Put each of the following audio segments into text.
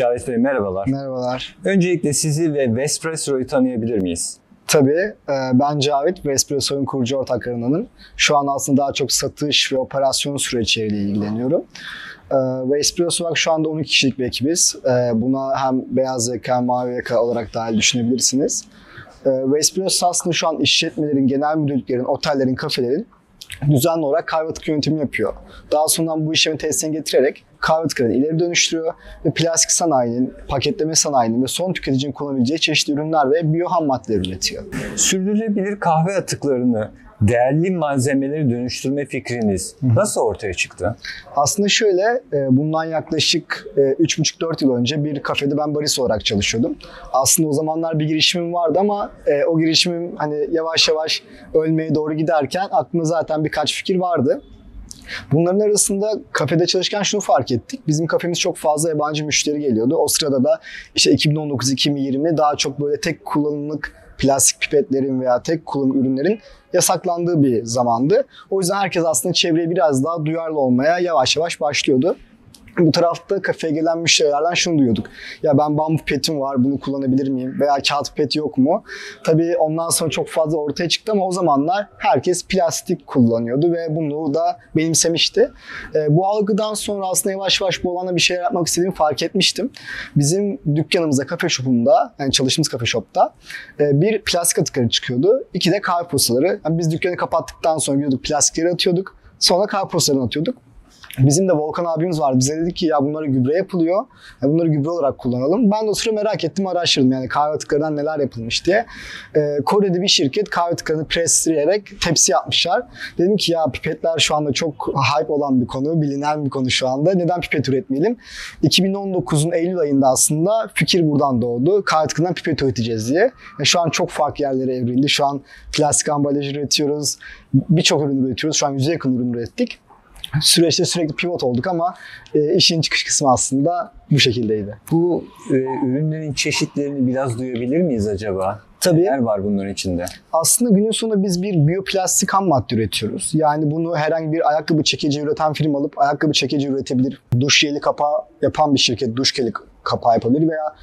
Cavit Bey merhabalar. Merhabalar. Öncelikle sizi ve Vespresso'yu tanıyabilir miyiz? Tabii. e, Ben Cavit, Vespresso'nun kurucu ortaklarındanım. Şu an aslında daha çok satış ve operasyon süreçleriyle ilgileniyorum. E, Vespresso olarak şu anda 12 kişilik bir ekibiz. E, Buna hem beyaz yaka mavi yaka olarak dahil düşünebilirsiniz. E, Vespresso aslında şu an işletmelerin, genel müdürlüklerin, otellerin, kafelerin düzenli olarak kahve atık yönetimi yapıyor. Daha sonra bu işlemi tesisine getirerek kahve atıklarını ileri dönüştürüyor ve plastik sanayinin, paketleme sanayinin ve son tüketicinin kullanabileceği çeşitli ürünler ve biyo ham maddeler üretiyor. Sürdürülebilir kahve atıklarını değerli malzemeleri dönüştürme fikriniz nasıl ortaya çıktı? Aslında şöyle, e, bundan yaklaşık e, 3,5-4 yıl önce bir kafede ben barista olarak çalışıyordum. Aslında o zamanlar bir girişimim vardı ama e, o girişimim hani yavaş yavaş ölmeye doğru giderken aklımda zaten birkaç fikir vardı. Bunların arasında kafede çalışırken şunu fark ettik. Bizim kafemiz çok fazla yabancı müşteri geliyordu. O sırada da işte 2019-2020 daha çok böyle tek kullanımlık plastik pipetlerin veya tek kullanım ürünlerin yasaklandığı bir zamandı. O yüzden herkes aslında çevreye biraz daha duyarlı olmaya yavaş yavaş başlıyordu. Bu tarafta kafeye gelen müşterilerden şunu duyuyorduk. Ya ben bambu pipetim var bunu kullanabilir miyim? Veya kağıt pipet yok mu? Tabii ondan sonra çok fazla ortaya çıktı ama o zamanlar herkes plastik kullanıyordu ve bunu da benimsemişti. E, bu algıdan sonra aslında yavaş yavaş bu alanda bir şeyler yapmak istediğimi fark etmiştim. Bizim dükkanımızda, kafe shop'umda, yani çalıştığımız kafe shop'ta e, bir plastik atıkları çıkıyordu. İki de kahve posaları. Yani biz dükkanı kapattıktan sonra gidiyorduk plastikleri atıyorduk. Sonra kahve posalarını atıyorduk. Bizim de Volkan abimiz vardı. Bize dedi ki ya bunları gübre yapılıyor. Ya bunları gübre olarak kullanalım. Ben de o sıra merak ettim araştırdım yani kahve atıklarından neler yapılmış diye. Ee, Kore'de bir şirket kahve atıklarını presleyerek tepsi yapmışlar. Dedim ki ya pipetler şu anda çok hype olan bir konu, bilinen bir konu şu anda. Neden pipet üretmeyelim? 2019'un Eylül ayında aslında fikir buradan doğdu. Kahve atıklarından pipet üreteceğiz diye. Yani şu an çok farklı yerlere evrildi. Şu an plastik ambalaj üretiyoruz. Birçok ürün üretiyoruz. Şu an yüze yakın ürün ürettik süreçte sürekli pivot olduk ama e, işin çıkış kısmı aslında bu şekildeydi. Bu e, ürünlerin çeşitlerini biraz duyabilir miyiz acaba? Tabii. Neler var bunların içinde? Aslında günün sonunda biz bir biyoplastik ham madde üretiyoruz. Yani bunu herhangi bir ayakkabı çekici üreten firma alıp ayakkabı çekici üretebilir. Duş jeli kapağı yapan bir şirket duş jeli kapağı yapabilir veya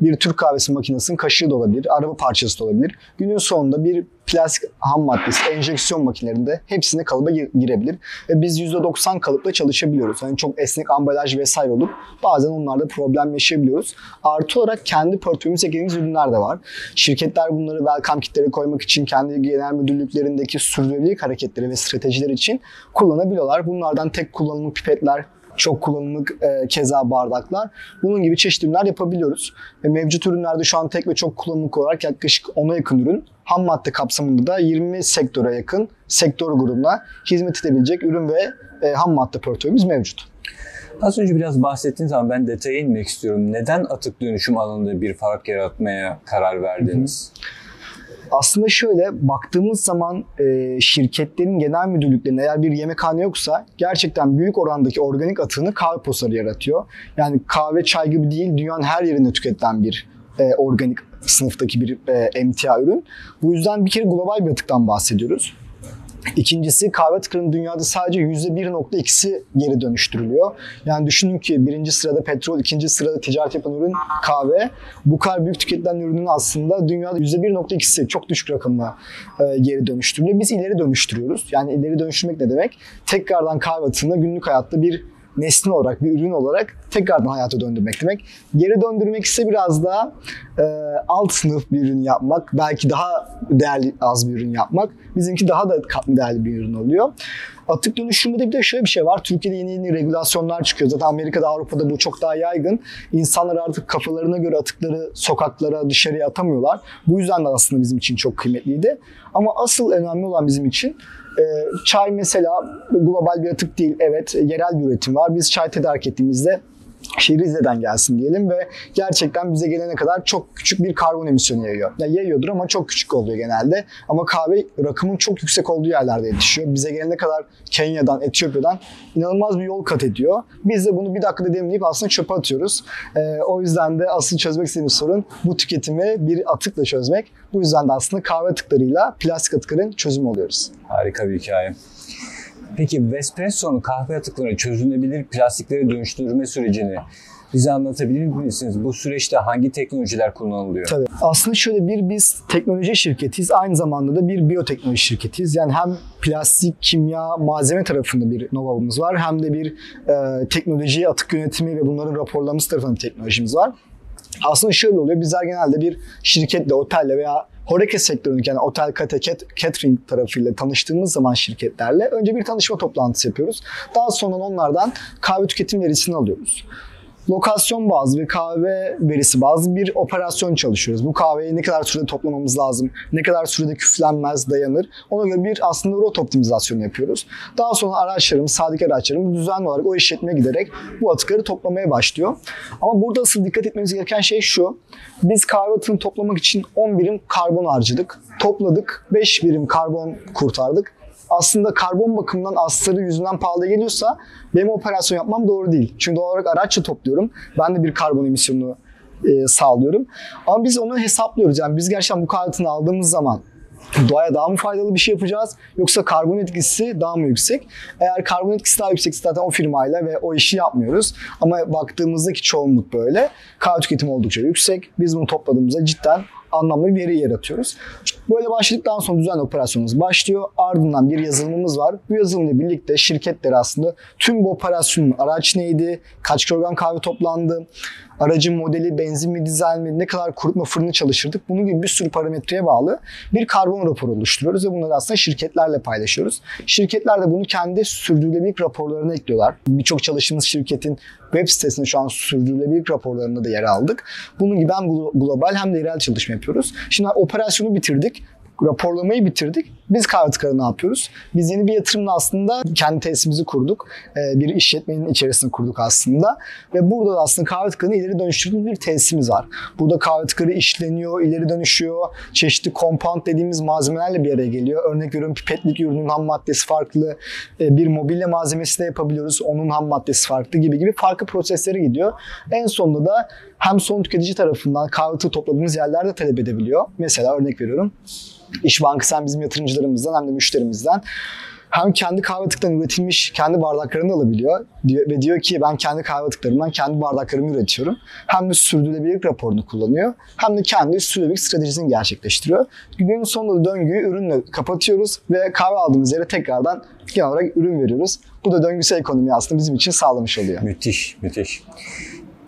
bir Türk kahvesi makinesinin kaşığı da olabilir, araba parçası da olabilir. Günün sonunda bir plastik ham maddesi enjeksiyon makinelerinde hepsine kalıba gir- girebilir. Ve biz %90 kalıpla çalışabiliyoruz. Yani çok esnek ambalaj vesaire olup bazen onlarda problem yaşayabiliyoruz. Artı olarak kendi portföyümüze eklediğimiz ürünler de var. Şirketler bunları welcome kitlere koymak için kendi genel müdürlüklerindeki sürdürülebilirlik hareketleri ve stratejiler için kullanabiliyorlar. Bunlardan tek kullanımlık pipetler, çok kullanımlık e, keza bardaklar. Bunun gibi çeşitli ürünler yapabiliyoruz. Ve mevcut ürünlerde şu an tek ve çok kullanımlık olarak yaklaşık 10'a yakın ürün. Ham madde kapsamında da 20 sektöre yakın sektör grubuna hizmet edebilecek ürün ve e, ham madde portföyümüz mevcut. Az önce biraz bahsettiğiniz zaman ben detaya inmek istiyorum. Neden atık dönüşüm alanında bir fark yaratmaya karar verdiniz? Aslında şöyle baktığımız zaman e, şirketlerin genel müdürlüklerinde eğer bir yemekhane yoksa gerçekten büyük orandaki organik atığını kahve posarı yaratıyor. Yani kahve çay gibi değil dünyanın her yerinde tüketilen bir e, organik sınıftaki bir e, emtia ürün. Bu yüzden bir kere global bir atıktan bahsediyoruz. İkincisi kahve atıklarının dünyada sadece %1.2'si geri dönüştürülüyor. Yani düşünün ki birinci sırada petrol, ikinci sırada ticaret yapan ürün kahve. Bu kadar büyük tüketilen ürünün aslında dünyada %1.2'si çok düşük rakamla e, geri dönüştürülüyor. Biz ileri dönüştürüyoruz. Yani ileri dönüştürmek ne demek? Tekrardan kahve atığını günlük hayatta bir nesne olarak, bir ürün olarak tekrardan hayata döndürmek demek. Geri döndürmek ise biraz daha e, alt sınıf bir ürün yapmak, belki daha değerli az bir ürün yapmak. Bizimki daha da katlı değerli bir ürün oluyor. Atık dönüşümünde bir de şöyle bir şey var. Türkiye'de yeni yeni regülasyonlar çıkıyor. Zaten Amerika'da, Avrupa'da bu çok daha yaygın. İnsanlar artık kafalarına göre atıkları sokaklara, dışarıya atamıyorlar. Bu yüzden de aslında bizim için çok kıymetliydi. Ama asıl önemli olan bizim için e, çay mesela global bir atık değil. Evet yerel bir üretim var. Biz çay tedarik ettiğimizde şehir Rize'den gelsin diyelim ve gerçekten bize gelene kadar çok küçük bir karbon emisyonu yayıyor. Ya yayıyordur ama çok küçük oluyor genelde. Ama kahve rakımın çok yüksek olduğu yerlerde yetişiyor. Bize gelene kadar Kenya'dan, Etiyopya'dan inanılmaz bir yol kat ediyor. Biz de bunu bir dakikada demleyip aslında çöpe atıyoruz. Ee, o yüzden de asıl çözmek istediğimiz sorun bu tüketimi bir atıkla çözmek. Bu yüzden de aslında kahve atıklarıyla plastik atıkların çözümü oluyoruz. Harika bir hikaye. Peki Vespresso'nun kahve atıklarını çözünebilir plastiklere dönüştürme sürecini Bize anlatabilir misiniz? Bu süreçte hangi teknolojiler kullanılıyor? Tabii. Aslında şöyle bir biz teknoloji şirketiyiz. Aynı zamanda da bir biyoteknoloji şirketiyiz. Yani hem plastik, kimya, malzeme tarafında bir know-how'umuz var. Hem de bir e, teknoloji, atık yönetimi ve bunların raporlaması tarafında bir teknolojimiz var. Aslında şöyle oluyor. Bizler genelde bir şirketle, otelle veya Horeca sektöründeki yani otel, kate, catering tarafıyla tanıştığımız zaman şirketlerle önce bir tanışma toplantısı yapıyoruz. Daha sonra onlardan kahve tüketim verisini alıyoruz lokasyon bazlı ve kahve verisi bazlı bir operasyon çalışıyoruz. Bu kahveyi ne kadar sürede toplamamız lazım, ne kadar sürede küflenmez, dayanır. Ona göre bir aslında rot optimizasyonu yapıyoruz. Daha sonra araçlarımız, sadık araçlarımız düzenli olarak o işletmeye giderek bu atıkları toplamaya başlıyor. Ama burada asıl dikkat etmemiz gereken şey şu. Biz kahve atığını toplamak için 10 birim karbon harcadık. Topladık, 5 birim karbon kurtardık aslında karbon bakımından astarı yüzünden pahalı geliyorsa benim operasyon yapmam doğru değil. Çünkü doğal olarak araçla topluyorum. Ben de bir karbon emisyonu e, sağlıyorum. Ama biz onu hesaplıyoruz. Yani biz gerçekten bu kartını aldığımız zaman doğaya daha mı faydalı bir şey yapacağız yoksa karbon etkisi daha mı yüksek? Eğer karbon etkisi daha yüksek zaten o firmayla ve o işi yapmıyoruz. Ama baktığımızdaki çoğunluk böyle. Kahve tüketimi oldukça yüksek. Biz bunu topladığımızda cidden anlamlı bir veri yaratıyoruz. Böyle başladıktan sonra düzenli operasyonumuz başlıyor. Ardından bir yazılımımız var. Bu yazılımla birlikte şirketler aslında tüm bu operasyonun araç neydi, kaç kilogram kahve toplandı, aracın modeli, benzin mi, dizel mi, ne kadar kurutma fırını çalıştırdık. Bunun gibi bir sürü parametreye bağlı bir karbon raporu oluşturuyoruz ve bunları aslında şirketlerle paylaşıyoruz. Şirketler de bunu kendi sürdürülebilirlik raporlarına ekliyorlar. Birçok çalıştığımız şirketin web sitesinde şu an sürdürülebilirlik raporlarında da yer aldık. Bunun gibi hem global hem de yerel çalışma yapıyoruz. Şimdi operasyonu bitirdik raporlamayı bitirdik. Biz kahve ne yapıyoruz? Biz yeni bir yatırımla aslında kendi tesisimizi kurduk. Ee, bir işletmenin içerisinde kurduk aslında. Ve burada da aslında kahve tıkanı ileri dönüştürdüğümüz bir tesisimiz var. Burada kahve tıkanı işleniyor, ileri dönüşüyor. Çeşitli compound dediğimiz malzemelerle bir araya geliyor. Örnek veriyorum pipetlik ürünün ham maddesi farklı. Ee, bir mobilya malzemesi de yapabiliyoruz. Onun ham maddesi farklı gibi gibi farklı proseslere gidiyor. En sonunda da hem son tüketici tarafından kahve topladığımız yerlerde talep edebiliyor. Mesela örnek veriyorum. İş Bankası hem bizim yatırımcılarımızdan hem de müşterimizden hem kendi kahve atıktan üretilmiş kendi bardaklarını alabiliyor ve diyor ki ben kendi kahve atıklarımdan kendi bardaklarımı üretiyorum. Hem de sürdürülebilirlik raporunu kullanıyor hem de kendi sürdürülebilirlik stratejisini gerçekleştiriyor. Günün sonunda döngüyü ürünle kapatıyoruz ve kahve aldığımız yere tekrardan genel olarak ürün veriyoruz. Bu da döngüsel ekonomi aslında bizim için sağlamış oluyor. Müthiş, müthiş.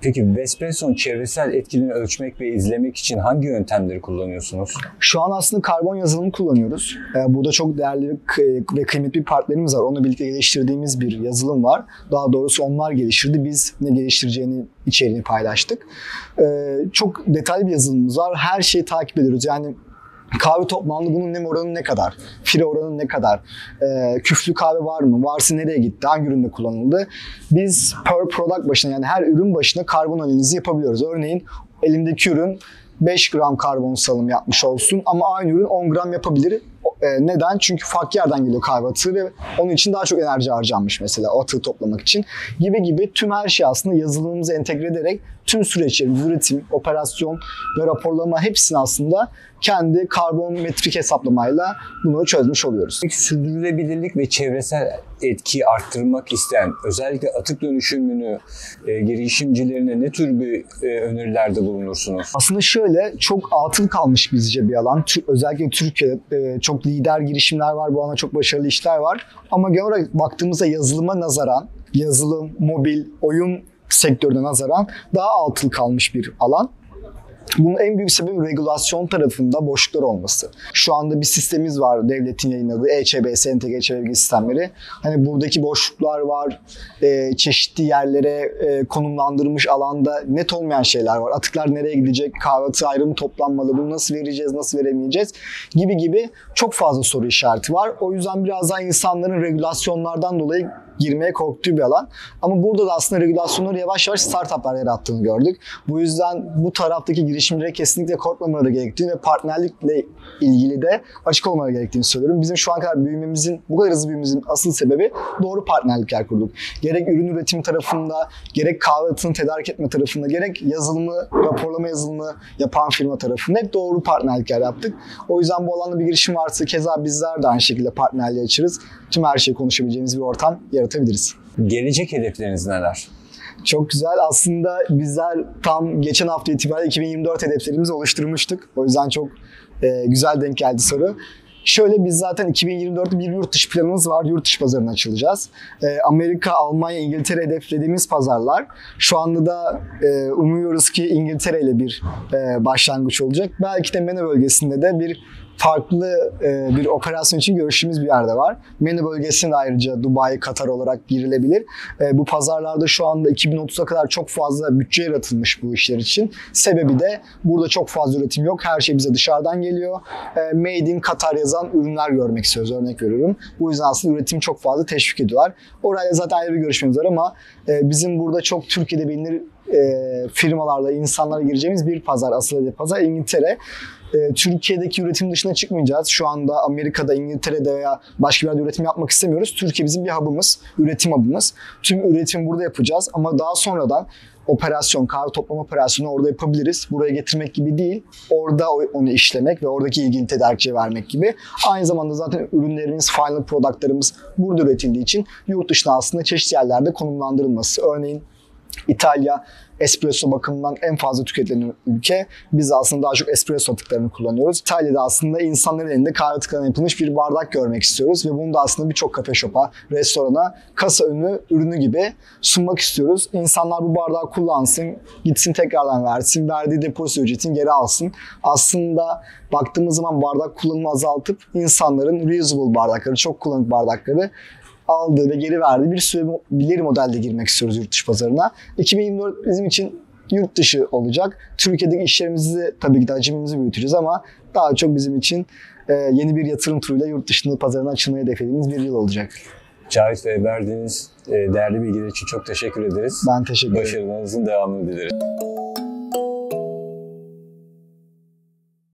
Peki Vespresso'nun çevresel etkilerini ölçmek ve izlemek için hangi yöntemleri kullanıyorsunuz? Şu an aslında karbon yazılımı kullanıyoruz. Ee, burada çok değerli ve kıymetli bir partnerimiz var. Onunla birlikte geliştirdiğimiz bir yazılım var. Daha doğrusu onlar geliştirdi. Biz ne geliştireceğini içeriğini paylaştık. Ee, çok detaylı bir yazılımımız var. Her şeyi takip ediyoruz. Yani Kahve toplamda bunun nem oranı ne kadar? Fire oranı ne kadar? E, küflü kahve var mı? Varsa nereye gitti? Hangi üründe kullanıldı? Biz per product başına yani her ürün başına karbon analizi yapabiliyoruz. Örneğin elimdeki ürün 5 gram karbon salım yapmış olsun ama aynı ürün 10 gram yapabilir. E, neden? Çünkü farklı yerden geliyor kahve atığı ve onun için daha çok enerji harcanmış mesela o atığı toplamak için. Gibi gibi tüm her şey aslında yazılımımıza entegre ederek tüm süreçlerimiz, üretim, operasyon ve raporlama hepsini aslında kendi karbon metrik hesaplamayla bunu çözmüş oluyoruz. Sürdürülebilirlik ve çevresel etkiyi arttırmak isteyen özellikle atık dönüşümünü e, girişimcilerine ne tür bir e, önerilerde bulunursunuz? Aslında şöyle çok atıl kalmış bizce bir alan. Özellikle Türkiye'de e, çok lider girişimler var. Bu alanda çok başarılı işler var. Ama genel olarak baktığımızda yazılıma nazaran yazılım, mobil, oyun sektörüne nazaran daha altıl kalmış bir alan. Bunun en büyük sebebi regülasyon tarafında boşluklar olması. Şu anda bir sistemimiz var devletin yayınladığı EÇBS, entegre çevre bilgi sistemleri. Hani buradaki boşluklar var, e, çeşitli yerlere e, konumlandırılmış alanda net olmayan şeyler var. Atıklar nereye gidecek, kahve atığı ayrımı toplanmalı, bunu nasıl vereceğiz, nasıl veremeyeceğiz gibi gibi çok fazla soru işareti var. O yüzden biraz daha insanların regülasyonlardan dolayı girmeye korktuğu bir alan. Ama burada da aslında regülasyonları yavaş yavaş startuplar yarattığını gördük. Bu yüzden bu taraftaki girişimlere kesinlikle korkmamaları gerektiğini ve partnerlikle ilgili de açık olmaları gerektiğini söylüyorum. Bizim şu an kadar büyümemizin, bu kadar hızlı büyümemizin asıl sebebi doğru partnerlikler kurduk. Gerek ürün üretim tarafında, gerek kahve atını tedarik etme tarafında, gerek yazılımı, raporlama yazılımı yapan firma tarafında hep doğru partnerlikler yaptık. O yüzden bu alanda bir girişim varsa keza bizler de aynı şekilde partnerliği açırız. Tüm her şeyi konuşabileceğimiz bir ortam yaratabiliriz. Gelecek hedefleriniz neler? Çok güzel. Aslında bizler tam geçen hafta itibariyle 2024 hedeflerimizi oluşturmuştuk. O yüzden çok e, güzel denk geldi soru. Şöyle biz zaten 2024'te bir yurt dışı planımız var. Yurt dışı pazarına açılacağız. E, Amerika, Almanya, İngiltere hedeflediğimiz pazarlar. Şu anda da e, umuyoruz ki İngiltere ile bir e, başlangıç olacak. Belki de MENA bölgesinde de bir farklı e, bir operasyon için görüştüğümüz bir yerde var. MENA bölgesinde ayrıca Dubai, Katar olarak girilebilir. E, bu pazarlarda şu anda 2030'a kadar çok fazla bütçe yaratılmış bu işler için. Sebebi de burada çok fazla üretim yok. Her şey bize dışarıdan geliyor. E, Made in Katar yazan ürünler görmek istiyoruz. Örnek veriyorum. Bu yüzden aslında üretim çok fazla teşvik ediyorlar. Orayla zaten ayrı bir görüşmemiz var ama e, bizim burada çok Türkiye'de bilinir e, firmalarla, insanlarla gireceğimiz bir pazar. Asıl pazar İngiltere. E, Türkiye'deki üretim dışına çıkmayacağız. Şu anda Amerika'da, İngiltere'de veya başka bir yerde üretim yapmak istemiyoruz. Türkiye bizim bir hub'ımız, üretim hub'ımız. Tüm üretimi burada yapacağız ama daha sonradan operasyon, kahve toplama operasyonu orada yapabiliriz. Buraya getirmek gibi değil, orada onu işlemek ve oradaki ilgili tedarikçiye vermek gibi. Aynı zamanda zaten ürünlerimiz, final productlarımız burada üretildiği için yurt dışına aslında çeşitli yerlerde konumlandırılması. Örneğin İtalya espresso bakımından en fazla tüketilen ülke. Biz aslında daha çok espresso atıklarını kullanıyoruz. İtalya'da aslında insanların elinde kahve atıklarına yapılmış bir bardak görmek istiyoruz ve bunu da aslında birçok kafe shop'a, restorana kasa önü ürünü gibi sunmak istiyoruz. İnsanlar bu bardağı kullansın, gitsin tekrardan versin, verdiği depozito ücretini geri alsın. Aslında baktığımız zaman bardak kullanımı azaltıp insanların reusable bardakları, çok kullanık bardakları aldığı ve geri verdiği bir sürebilir modelde girmek istiyoruz yurt dışı pazarına. 2024 bizim için yurt dışı olacak. Türkiye'deki işlerimizi tabii ki de hacimimizi büyüteceğiz ama daha çok bizim için e, yeni bir yatırım turuyla yurt dışında pazarına açılmayı hedeflediğimiz bir yıl olacak. Cahit Bey verdiğiniz e, değerli bilgiler için çok teşekkür ederiz. Ben teşekkür ederim. Başarılarınızın devamını dileriz.